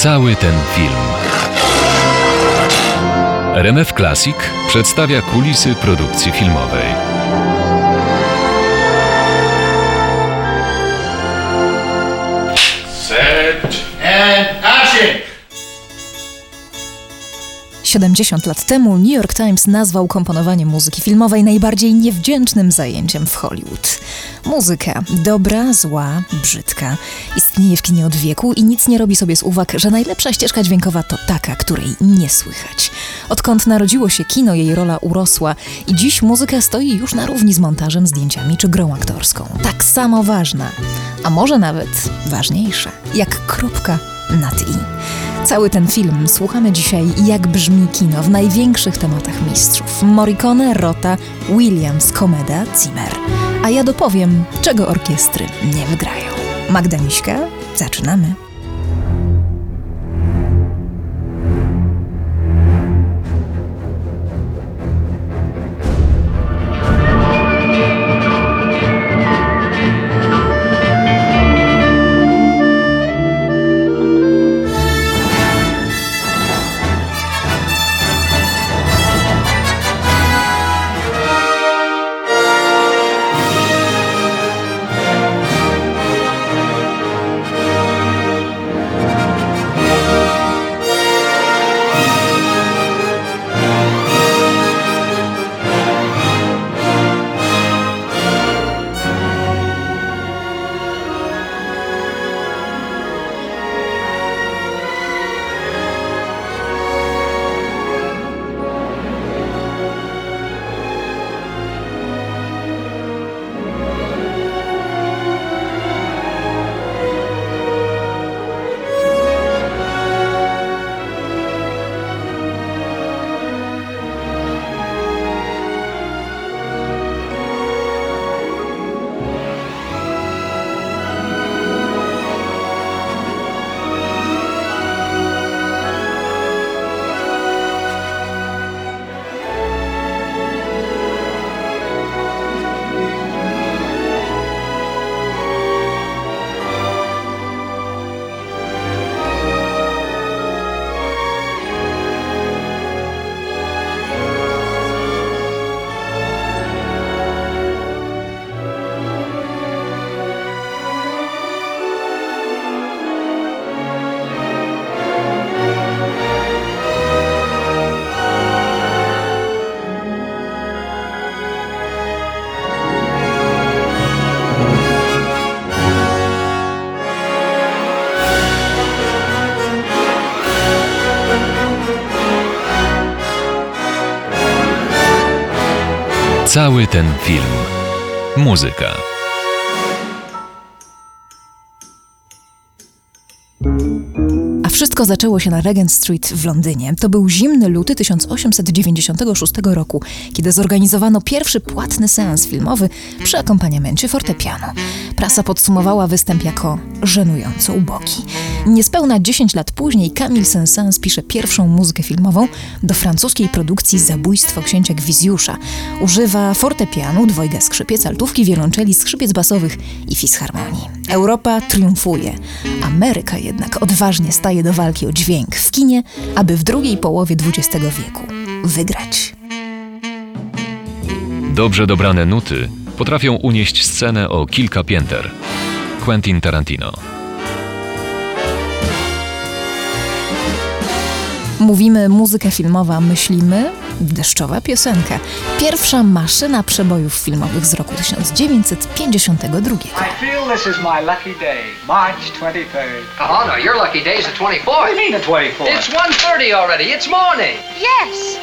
Cały ten film. RMF Classic przedstawia kulisy produkcji filmowej. 70 lat temu New York Times nazwał komponowanie muzyki filmowej najbardziej niewdzięcznym zajęciem w Hollywood. Muzyka, dobra, zła, brzydka, istnieje w kinie od wieku i nic nie robi sobie z uwag, że najlepsza ścieżka dźwiękowa to taka, której nie słychać. Odkąd narodziło się kino, jej rola urosła i dziś muzyka stoi już na równi z montażem, zdjęciami czy grą aktorską. Tak samo ważna, a może nawet ważniejsza, jak kropka nad i. Cały ten film słuchamy dzisiaj, jak brzmi kino w największych tematach mistrzów. Morricone, Rota, Williams, Komeda, Zimmer. A ja dopowiem, czego orkiestry nie wygrają. Magda Miśka, zaczynamy. Cały ten film. Muzyka. Wszystko zaczęło się na Regent Street w Londynie. To był zimny luty 1896 roku, kiedy zorganizowano pierwszy płatny seans filmowy przy akompaniamencie fortepianu. Prasa podsumowała występ jako żenująco ubogi. Niespełna 10 lat później Camille Saint-Saëns pisze pierwszą muzykę filmową do francuskiej produkcji Zabójstwo księcia Gwizjusza. Używa fortepianu, dwojga skrzypiec, altówki, wiolonczeli, skrzypiec basowych i fisharmonii. Europa triumfuje. Ameryka jednak odważnie staje do walki o dźwięk w kinie, aby w drugiej połowie XX wieku wygrać. Dobrze dobrane nuty potrafią unieść scenę o kilka pięter. Quentin Tarantino. Mówimy muzyka filmowa, myślimy deszczowa piosenka. Pierwsza maszyna przebojów filmowych z roku 1952. I feel this is my lucky day, March 23rd. Oh no, your lucky day's the 24th. What do you mean the 24th? It's 1.30 already. It's morning. Yes,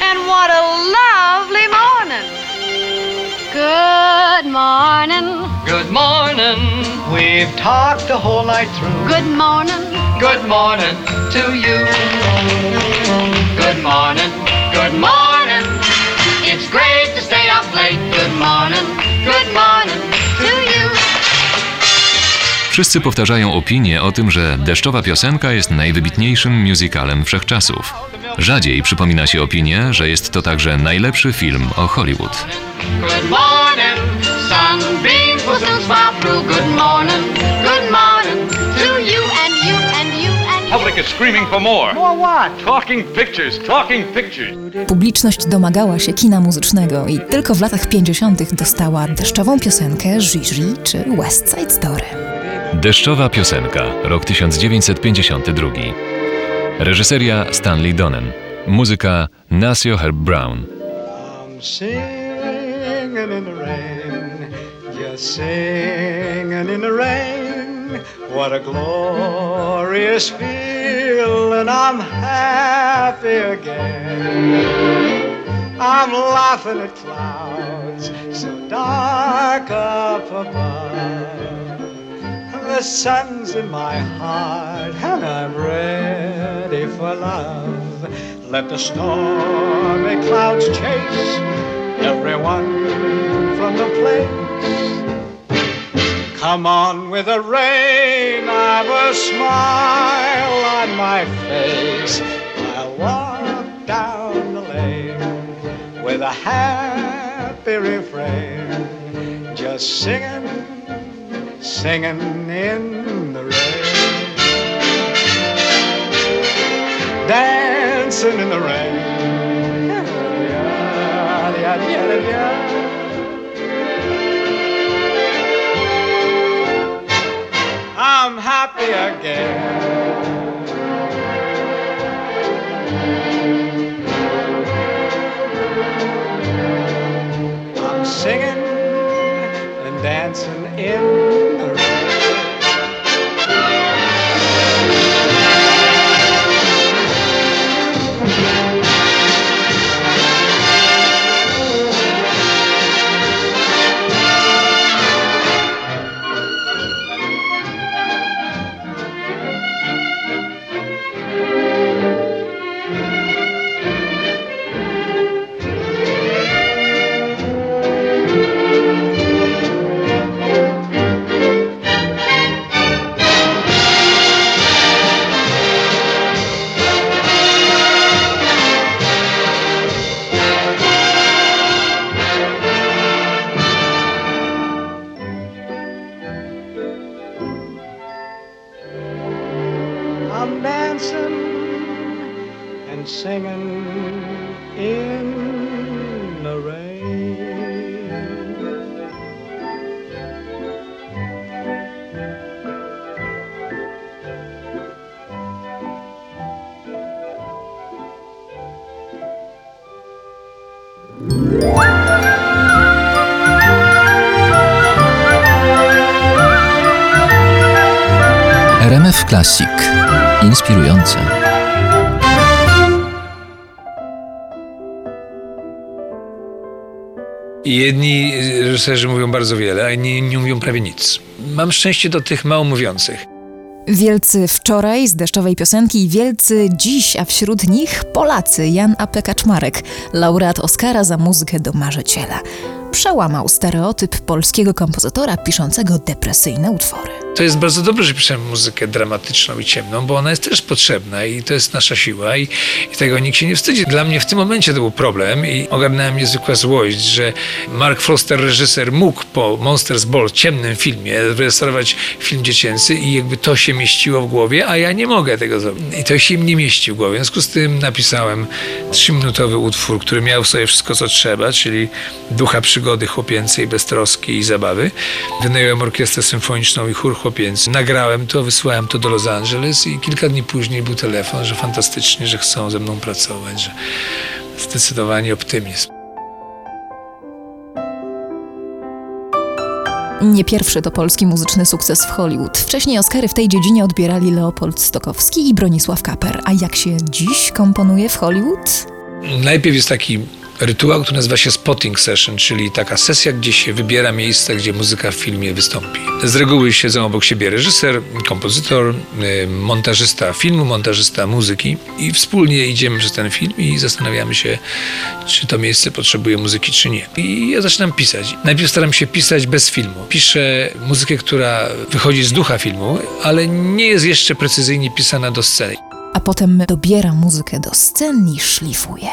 and what a lovely morning. Good morning, Good morning. We've talked the whole night through. good morning, Good morning to you. Good morning. Good morning. It's great to stay up late. Good morning. Good morning to you. Wszyscy powtarzają opinię o tym, że deszczowa piosenka jest najwybitniejszym musicalem wszechczasów. Rzadziej przypomina się opinię, że jest to także najlepszy film o Hollywood. Good morning. Sunbeams will soon smile through. Good morning. Public is screaming for more. More what? Talking pictures, talking pictures. Publiczność domagała się kina muzycznego i tylko w latach 50. dostała deszczową piosenkę Gigi czy West Side Story. Deszczowa piosenka, rok 1952. Reżyseria Stanley Donen. Muzyka Nasio Herb Brown. I'm singing in the rain, just singing in the rain. What a glorious feeling, I'm happy again. I'm laughing at clouds so dark up above. The sun's in my heart and I'm ready for love. Let the stormy clouds chase everyone from the place. Come on with the rain, I've a smile on my face. I'll walk down the lane with a happy refrain, just singing, singing in the rain. Dancing in the rain. I'm happy again. I'm singing and dancing in Classic. Inspirujące. Jedni reżyserzy mówią bardzo wiele, a inni nie mówią prawie nic. Mam szczęście do tych mało mówiących. Wielcy wczoraj z deszczowej piosenki i wielcy dziś, a wśród nich Polacy Jan A. P. Kaczmarek, laureat Oscara za muzykę do Marzyciela. Przełamał stereotyp polskiego kompozytora piszącego depresyjne utwory. To jest bardzo dobrze, że piszemy muzykę dramatyczną i ciemną, bo ona jest też potrzebna i to jest nasza siła i, i tego nikt się nie wstydzi. Dla mnie w tym momencie to był problem i ogarnęła mnie zwykła złość, że Mark Foster, reżyser, mógł po Monsters Ball, ciemnym filmie, rejestrować film dziecięcy i jakby to się mieściło w głowie, a ja nie mogę tego zrobić. I to się im nie mieści w głowie. W związku z tym napisałem trzyminutowy utwór, który miał w sobie wszystko, co trzeba, czyli ducha przygody chłopięcej, beztroski i zabawy. Wynająłem orkiestrę symfoniczną i chór chłopięcy. Nagrałem to, wysłałem to do Los Angeles i kilka dni później był telefon, że fantastycznie, że chcą ze mną pracować, że zdecydowanie optymizm. Nie pierwszy to polski muzyczny sukces w Hollywood. Wcześniej Oscary w tej dziedzinie odbierali Leopold Stokowski i Bronisław Kaper. A jak się dziś komponuje w Hollywood? Najpierw jest taki rytuał, który nazywa się spotting session, czyli taka sesja, gdzie się wybiera miejsce, gdzie muzyka w filmie wystąpi. Z reguły siedzą obok siebie reżyser, kompozytor, y, montażysta filmu, montażysta muzyki i wspólnie idziemy przez ten film i zastanawiamy się, czy to miejsce potrzebuje muzyki, czy nie. I ja zaczynam pisać. Najpierw staram się pisać bez filmu. Piszę muzykę, która wychodzi z ducha filmu, ale nie jest jeszcze precyzyjnie pisana do sceny. A potem dobiera muzykę do scen i szlifuje.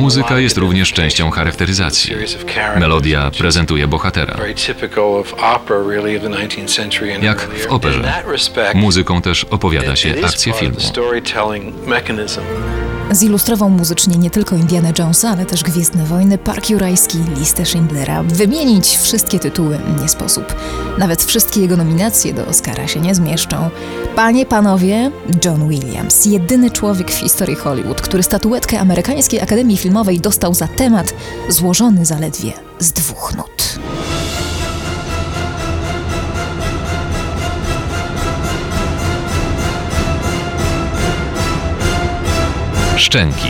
Muzyka jest również częścią charakteryzacji. Melodia prezentuje bohatera. very typical of opera really of the 19th century and Jak earlier. w operze. In that respect, Muzyką też opowiada się akcję filmu. Zilustrował muzycznie nie tylko Indiana Jonesa, ale też Gwiezdne Wojny, Park Jurajski, Listę Schindlera. Wymienić wszystkie tytuły nie sposób. Nawet wszystkie jego nominacje do Oscara się nie zmieszczą. Panie, panowie, John Williams, jedyny człowiek w historii Hollywood, który statuetkę Amerykańskiej Akademii Filmowej dostał za temat złożony zaledwie z dwóch nut. Szczęki.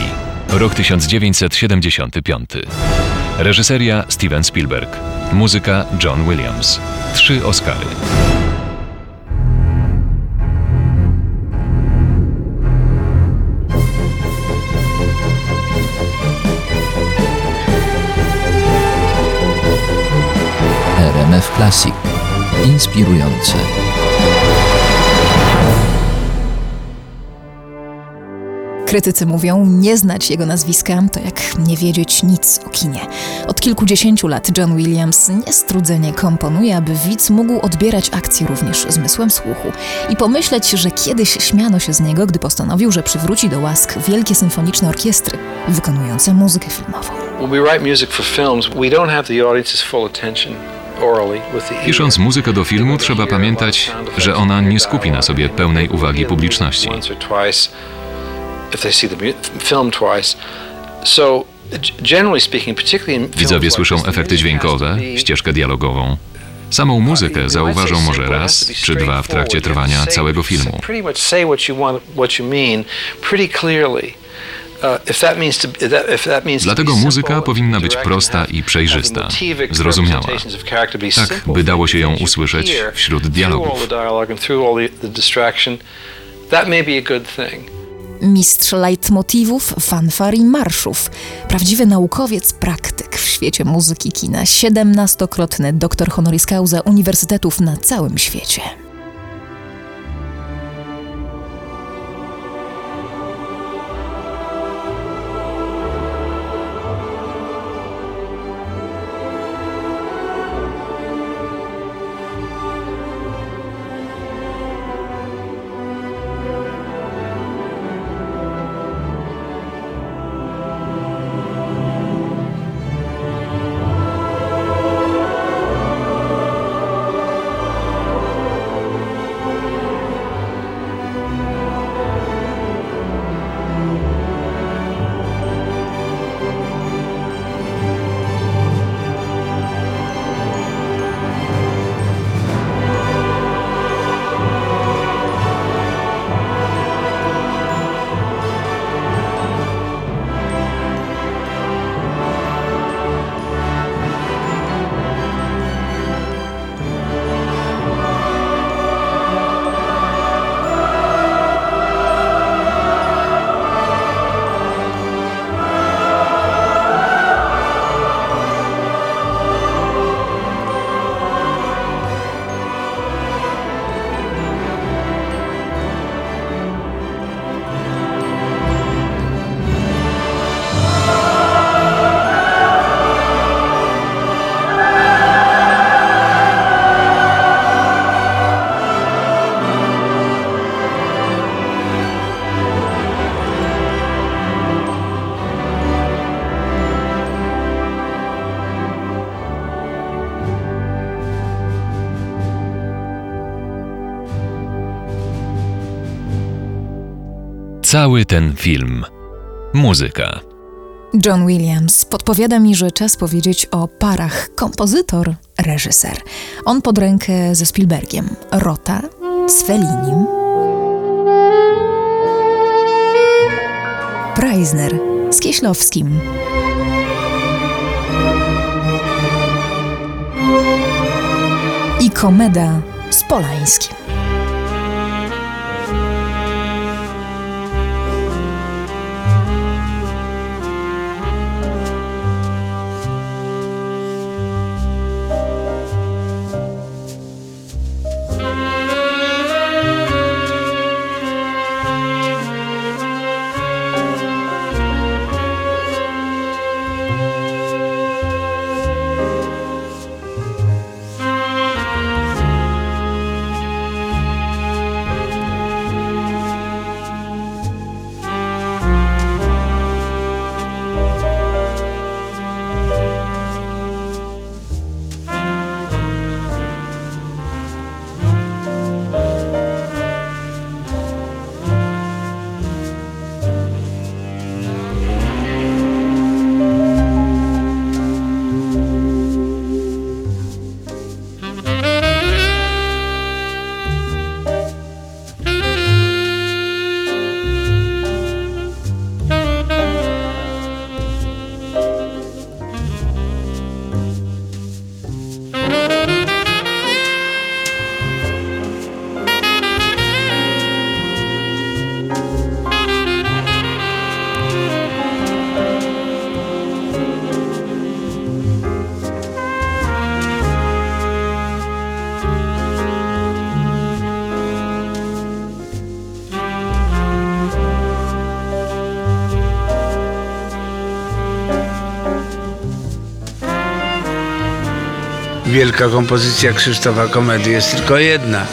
Rok 1975. Reżyseria Steven Spielberg. Muzyka John Williams. Trzy Oscary. Classic. Inspirujące. Krytycy mówią, nie znać jego nazwiska to jak nie wiedzieć nic o kinie. Od kilkudziesięciu lat John Williams niestrudzenie komponuje, aby widz mógł odbierać akcję również zmysłem słuchu i pomyśleć, że kiedyś śmiano się z niego, gdy postanowił, że przywróci do łask wielkie symfoniczne orkiestry wykonujące muzykę filmową. When we write music for films, we don't have the audience's full attention Pisząc muzykę do filmu, trzeba pamiętać, że ona nie skupi na sobie pełnej uwagi publiczności. Widzowie słyszą efekty dźwiękowe, ścieżkę dialogową. Samą muzykę zauważą może raz czy dwa w trakcie trwania całego filmu. Dlatego be simple muzyka powinna być prosta i przejrzysta, zrozumiała. representations of character be Tak, simple by dało się ją usłyszeć wśród through dialogów. all the dialogue and through all the, the distraction. That may be a good thing. Mistrz leitmotivów, fanfar i marszów. Prawdziwy naukowiec, praktyk w świecie muzyki kina. Siedemnastokrotny doktor honoris causa uniwersytetów na całym świecie. Cały ten film. Muzyka. John Williams podpowiada mi, że czas powiedzieć o parach kompozytor, reżyser. On pod rękę ze Spielbergiem, Rota z Fellinim, Preisner z Kieślowskim, i Komeda z Polańskim. Wielka kompozycja Krzysztofa Komedy jest tylko jedna.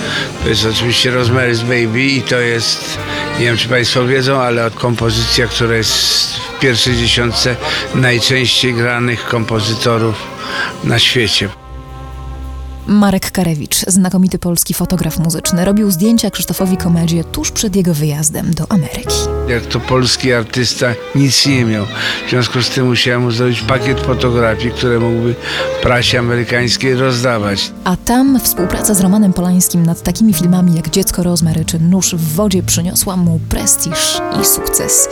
To jest oczywiście Rosemary's Baby i to jest, nie wiem czy Państwo wiedzą, ale kompozycja, która jest w pierwszej dziesiątce najczęściej granych kompozytorów na świecie. Marek Karewicz, znakomity polski fotograf muzyczny, robił zdjęcia Krzysztofowi Komedzie tuż przed jego wyjazdem do Ameryki. Jak to polski artysta nic nie miał. W związku z tym musiałem mu zrobić pakiet fotografii, które mógłby prasie amerykańskiej rozdawać. A tam współpraca z Romanem Polańskim nad takimi filmami jak Dziecko Rozmary czy Nóż w wodzie przyniosła mu prestiż i sukces.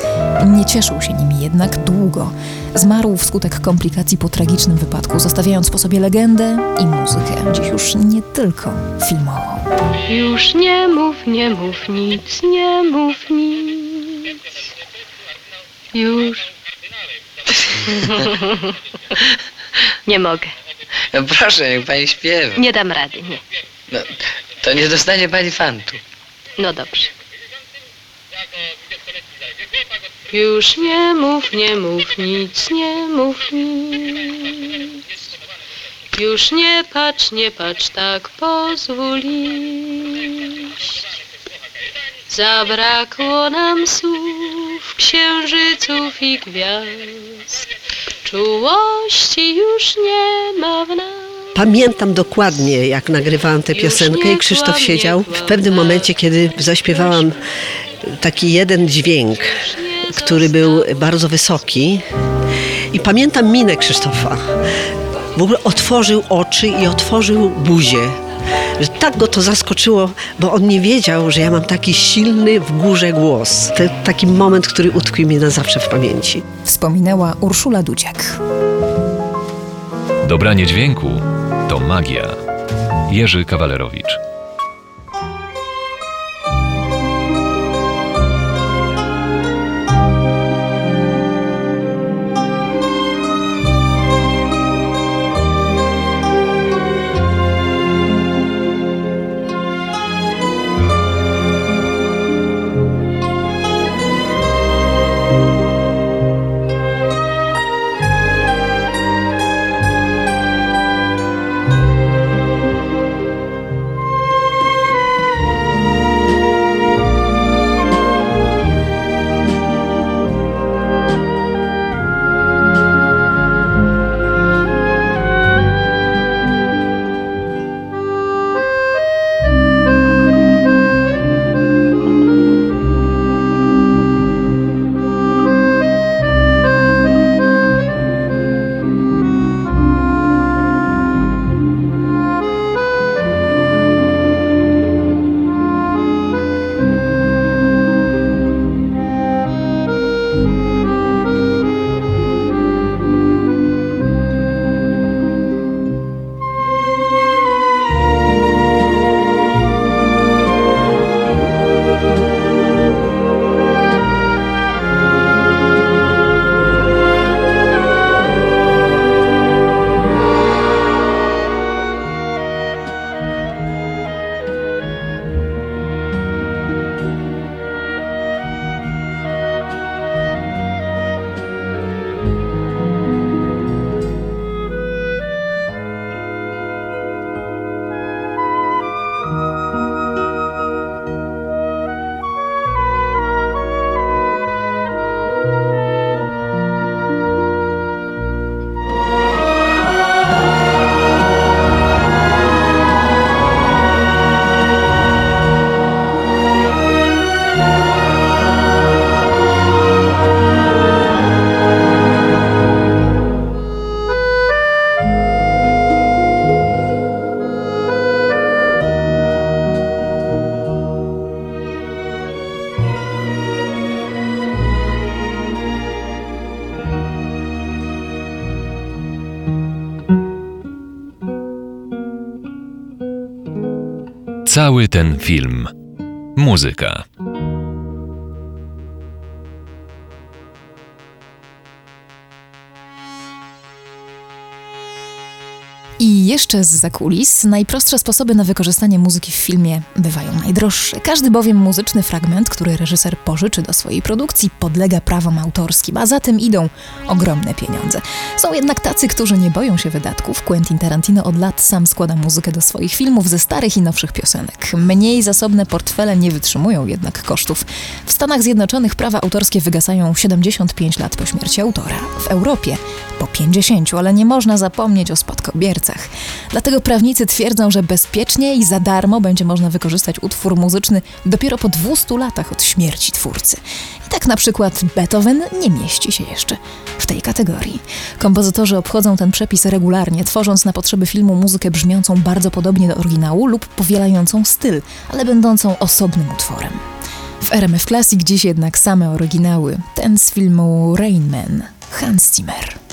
Nie cieszył się nimi jednak długo. Zmarł wskutek komplikacji po tragicznym wypadku, zostawiając po sobie legendę i muzykę, dziś już nie tylko filmową. Już nie mów, nie mów nic, nie mów nic. Już. nie mogę. No proszę, niech pani śpiewa. Nie dam rady, nie. No, to nie dostanie pani fantu. No dobrze. Już nie mów, nie mów nic, nie mów nic. Już nie patrz, nie patrz, tak pozwól iść. Zabrakło nam słów, księżyców i gwiazd. Czułości już nie ma w nas. Pamiętam dokładnie, jak nagrywałam tę piosenkę i Krzysztof siedział w pewnym momencie, kiedy zaśpiewałam taki jeden dźwięk, który był bardzo wysoki. I pamiętam minę Krzysztofa. W ogóle otworzył oczy i otworzył buzię. Że tak go to zaskoczyło, bo on nie wiedział, że ja mam taki silny w górze głos. To taki moment, który utkwi mi na zawsze w pamięci. Wspominała Urszula Dudziak. Dobranie dźwięku to magia. Jerzy Kawalerowicz. Cały ten film. Muzyka. Jeszcze z zakulis, najprostsze sposoby na wykorzystanie muzyki w filmie bywają najdroższe. Każdy bowiem muzyczny fragment, który reżyser pożyczy do swojej produkcji, podlega prawom autorskim, a za tym idą ogromne pieniądze. Są jednak tacy, którzy nie boją się wydatków. Quentin Tarantino od lat sam składa muzykę do swoich filmów ze starych i nowszych piosenek. Mniej zasobne portfele nie wytrzymują jednak kosztów. W Stanach Zjednoczonych prawa autorskie wygasają 75 lat po śmierci autora. W Europie po 50, ale nie można zapomnieć o spadkobiercach. Dlatego prawnicy twierdzą, że bezpiecznie i za darmo będzie można wykorzystać utwór muzyczny dopiero po 200 latach od śmierci twórcy. I tak na przykład Beethoven nie mieści się jeszcze w tej kategorii. Kompozytorzy obchodzą ten przepis regularnie, tworząc na potrzeby filmu muzykę brzmiącą bardzo podobnie do oryginału lub powielającą styl, ale będącą osobnym utworem. W RMF Classic dziś jednak same oryginały. Ten z filmu Rain Man, Hans Zimmer.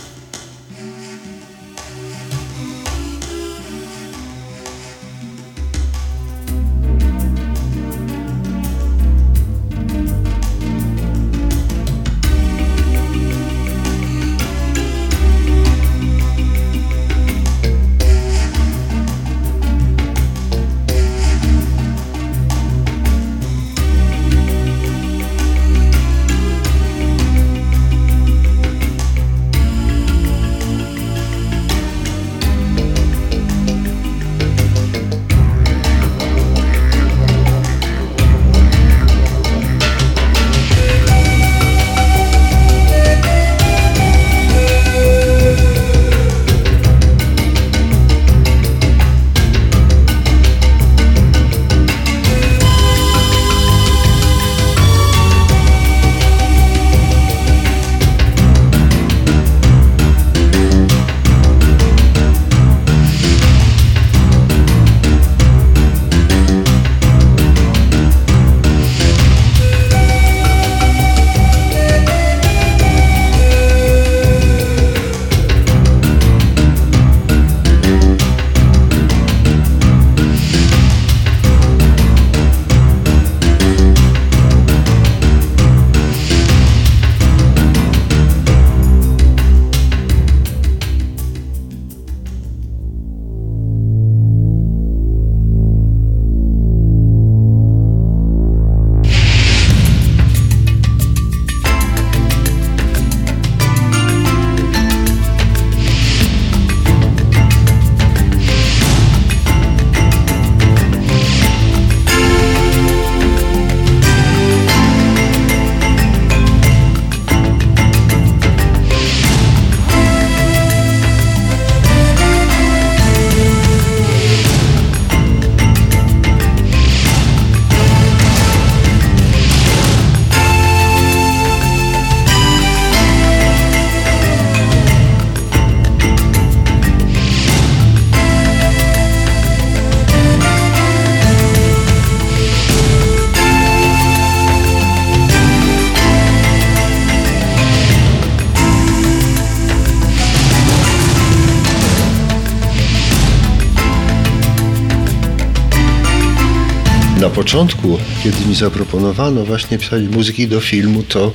Na początku, kiedy mi zaproponowano właśnie pisać muzyki do filmu, to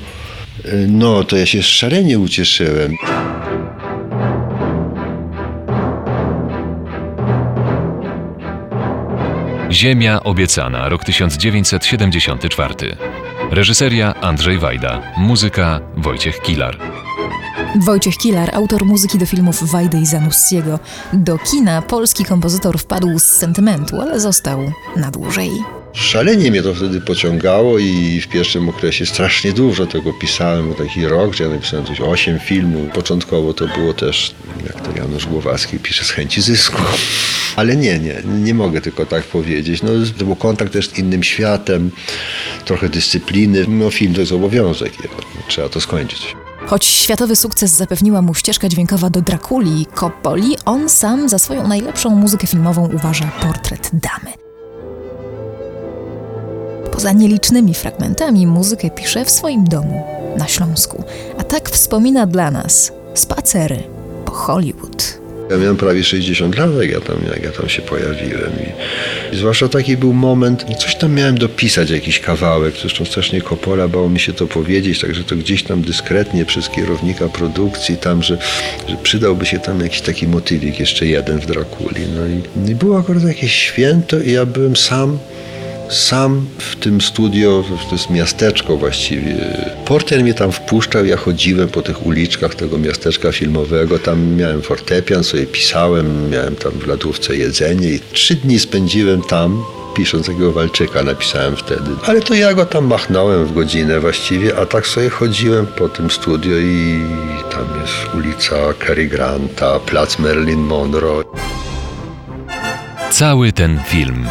y, no, to ja się szalenie ucieszyłem. Ziemia obiecana, rok 1974. Reżyseria Andrzej Wajda, muzyka Wojciech Kilar. Wojciech Kilar, autor muzyki do filmów Wajdy i Zanussiego. Do kina polski kompozytor wpadł z sentymentu, ale został na dłużej. Szalenie mnie to wtedy pociągało i w pierwszym okresie strasznie dużo tego pisałem, taki rok, gdzie ja napisałem coś 8 filmów. Początkowo to było też, jak to Janusz Głowacki pisze, z chęci zysku. Ale nie, nie, nie mogę tylko tak powiedzieć. No, to był kontakt też z innym światem, trochę dyscypliny. No film to jest obowiązek, trzeba to skończyć. Choć światowy sukces zapewniła mu ścieżka dźwiękowa do Drakuli i Coppoli, on sam za swoją najlepszą muzykę filmową uważa portret damy. Poza nielicznymi fragmentami muzykę pisze w swoim domu na Śląsku, a tak wspomina dla nas spacery po Hollywood. Ja miałem prawie 60 lat, jak ja tam, jak ja tam się pojawiłem. I, zwłaszcza taki był moment, coś tam miałem dopisać, jakiś kawałek. Zresztą strasznie Coppola bało mi się to powiedzieć, także to gdzieś tam dyskretnie przez kierownika produkcji tam, że, że przydałby się tam jakiś taki motywik, jeszcze jeden w Drakuli. No i, i było akurat jakieś święto i ja byłem sam sam w tym studio, to jest miasteczko właściwie. Porter mnie tam wpuszczał, ja chodziłem po tych uliczkach tego miasteczka filmowego, tam miałem fortepian, sobie pisałem, miałem tam w lodówce jedzenie i trzy dni spędziłem tam, pisząc takiego walczyka napisałem wtedy. Ale to ja go tam machnąłem w godzinę właściwie, a tak sobie chodziłem po tym studio i tam jest ulica Cary Granta, plac Marilyn Monroe. Cały ten film.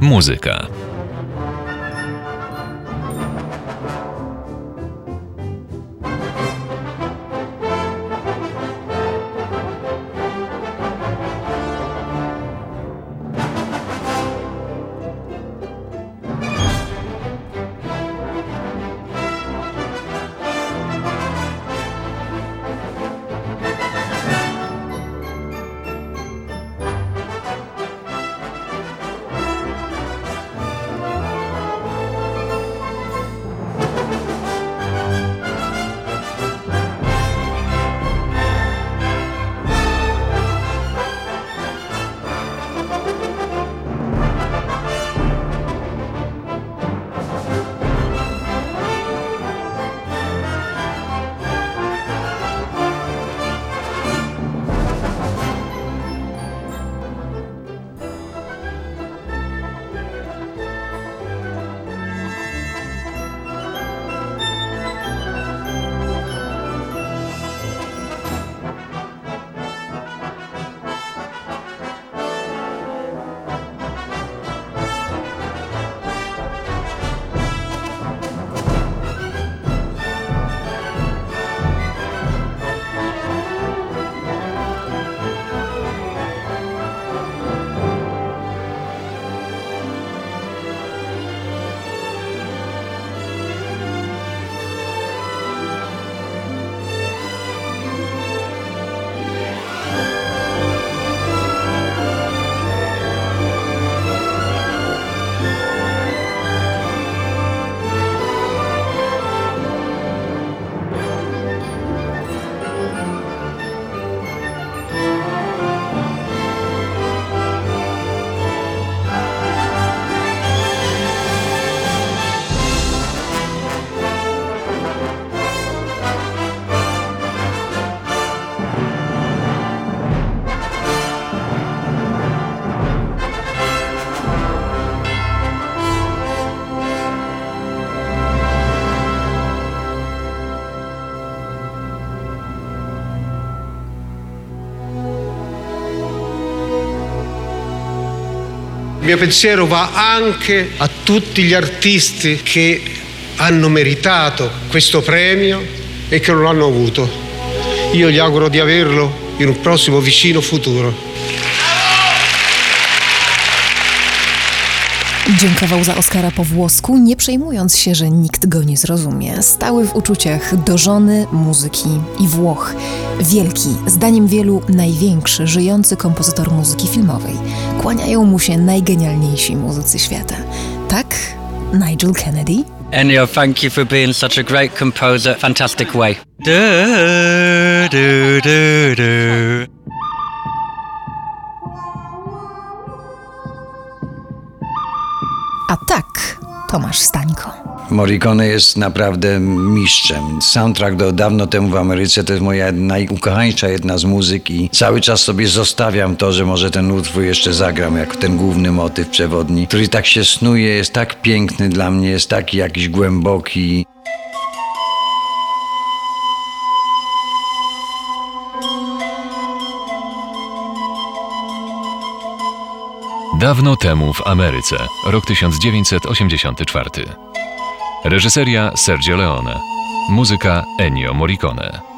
Muzyka. Mio pensiero va anche a tutti gli artisti che hanno meritato questo premio e che non l'hanno avuto. Io gli auguro di averlo in un prossimo vicino futuro. Dziękował za Oscara po włosku, nie przejmując się, że nikt go nie zrozumie. Stały w uczuciach do żony, muzyki i Włoch. Wielki, zdaniem wielu największy, żyjący kompozytor muzyki filmowej. Kłaniają mu się najgenialniejsi muzycy świata. Tak, Nigel Kennedy, Ennio, thank you for being such a great composer. Fantastic way. Du, du, du, tak, Tomasz Stańko. Morricone jest naprawdę mistrzem. Soundtrack do dawno temu w Ameryce to jest moja najukochańsza jedna z muzyk i cały czas sobie zostawiam to, że może ten utwór jeszcze zagram, jak ten główny motyw przewodni, który tak się snuje, jest tak piękny dla mnie, jest taki jakiś głęboki. Dawno temu w Ameryce, rok 1984. Reżyseria Sergio Leone. Muzyka Ennio Morricone.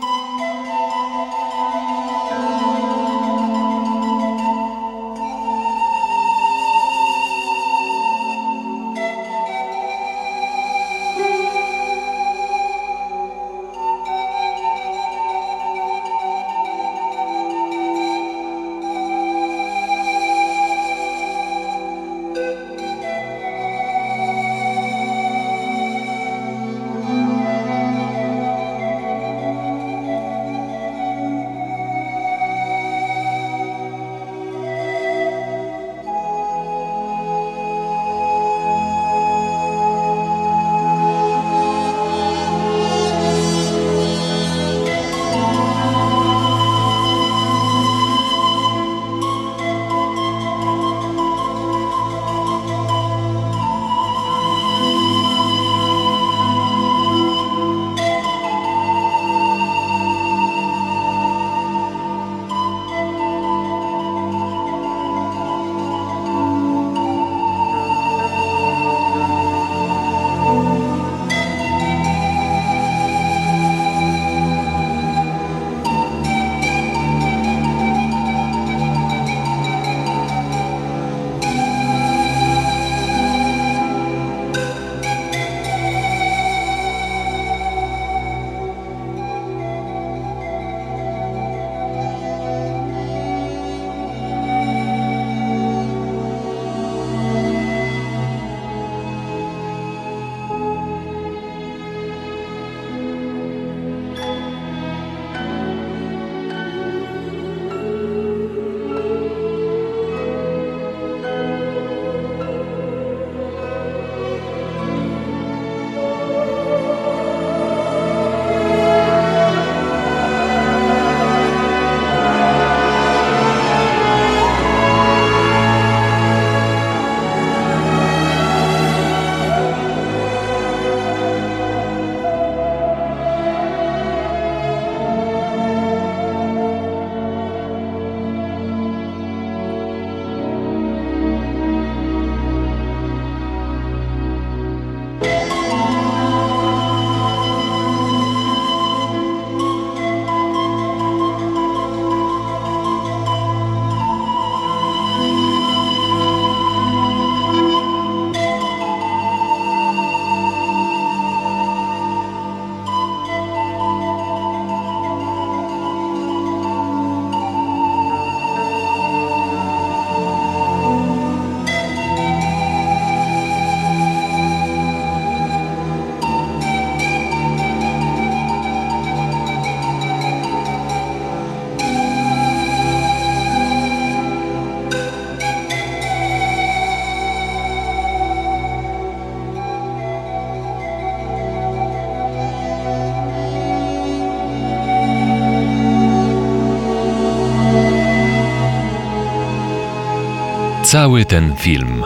Cały ten film.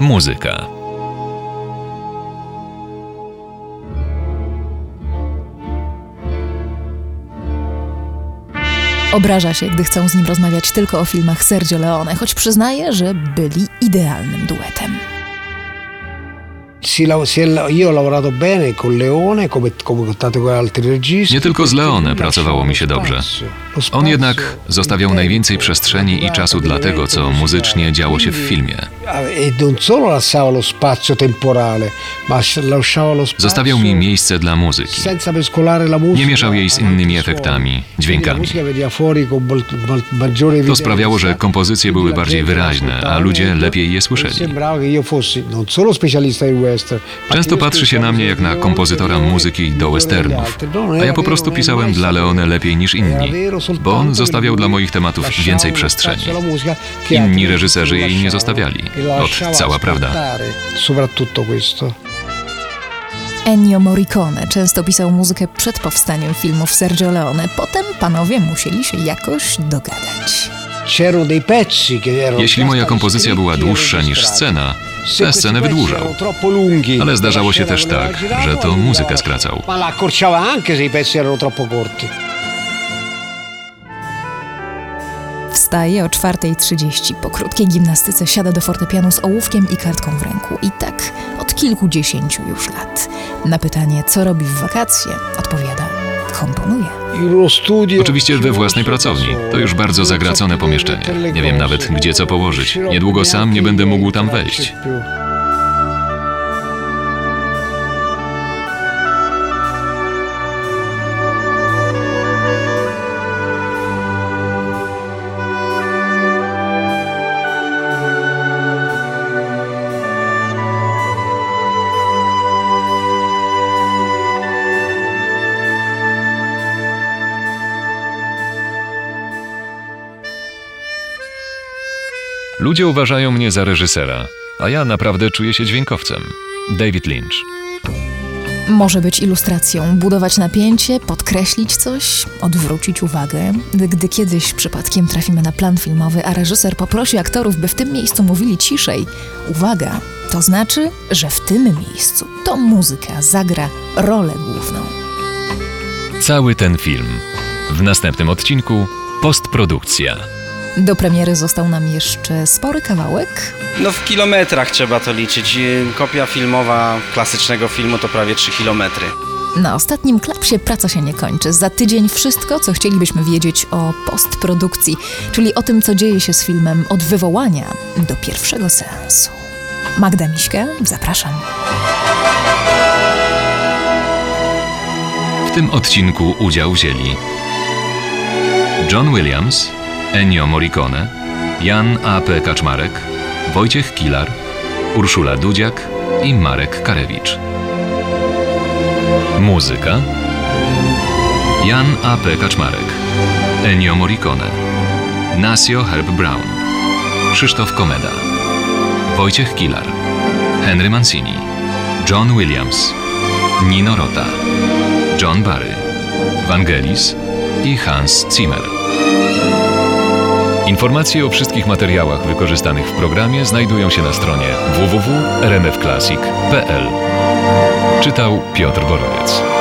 Muzyka. Obraża się, gdy chcą z nim rozmawiać tylko o filmach Sergio Leone, choć przyznaje, że byli idealnym duetem. Si si è io ho lavorato bene con Leone, come, come con tanti altri registi. Nie tylko z Leone pracowało mi się dobrze. On jednak zostawiał najwięcej przestrzeni i czasu dla tego, co muzycznie działo się w filmie. E non solo lasciava lo spazio temporale, ma lasciava lo spazio Zostawiał mi miejsce dla muzyki. senza mescolare la musica. Nie mieszał jej z innymi efektami, dźwiękami. To sprawiało, że kompozycje były bardziej wyraźne, a ludzie lepiej je słyszeli. Ma Często patrzy się na mnie jak na kompozytora muzyki do westernów, a ja po prostu pisałem dla Leone lepiej niż inni, bo on zostawiał dla moich tematów więcej przestrzeni. Inni reżyserzy jej nie zostawiali. Ot, cała prawda. Soprattutto questo. Ennio Morricone często pisał muzykę przed powstaniem filmów Sergio Leone. Potem panowie musieli się jakoś dogadać. Jeśli moja kompozycja była dłuższa niż scena, tę scenę wydłużał. Ale zdarzało się też tak, że to muzykę skracał. Wstaje o 4.30. Po krótkiej gimnastyce siada do fortepianu z ołówkiem i kartką w ręku. I tak od kilkudziesięciu już lat. Na pytanie, co robi w wakacje, odpowiada: komponuje. Oczywiście we własnej pracowni. To już bardzo zagracone pomieszczenie. Nie wiem nawet, gdzie co położyć. Niedługo sam nie będę mógł tam wejść. Ludzie uważają mnie za reżysera, a ja naprawdę czuję się dźwiękowcem. David Lynch. Może być ilustracją, budować napięcie, podkreślić coś, odwrócić uwagę. Gdy kiedyś przypadkiem trafimy na plan filmowy, a reżyser poprosi aktorów, by w tym miejscu mówili ciszej, uwaga, to znaczy, że w tym miejscu to muzyka zagra rolę główną. Cały ten film. W następnym odcinku postprodukcja. Do premiery został nam jeszcze spory kawałek, No w kilometrach trzeba to liczyć. Kopia filmowa klasycznego filmu to prawie 3 kilometry. Na ostatnim klapsie praca się nie kończy. Za tydzień wszystko, co chcielibyśmy wiedzieć o postprodukcji, czyli o tym, co dzieje się z filmem od wywołania do pierwszego seansu. Magda Miśka, zapraszam. W tym odcinku udział wzięli John Williams, Ennio Morricone, Jan A.P. Kaczmarek, Wojciech Kilar, Urszula Dudziak i Marek Karewicz. Muzyka Jan A.P. Kaczmarek, Ennio Morricone, Nasio Herb Brown, Krzysztof Komeda, Wojciech Kilar, Henry Mancini, John Williams, Nino Rota, John Barry, Vangelis i Hans Zimmer. Informacje o wszystkich materiałach wykorzystanych w programie znajdują się na stronie www.rmfclassic.pl. Czytał Piotr Borowiec.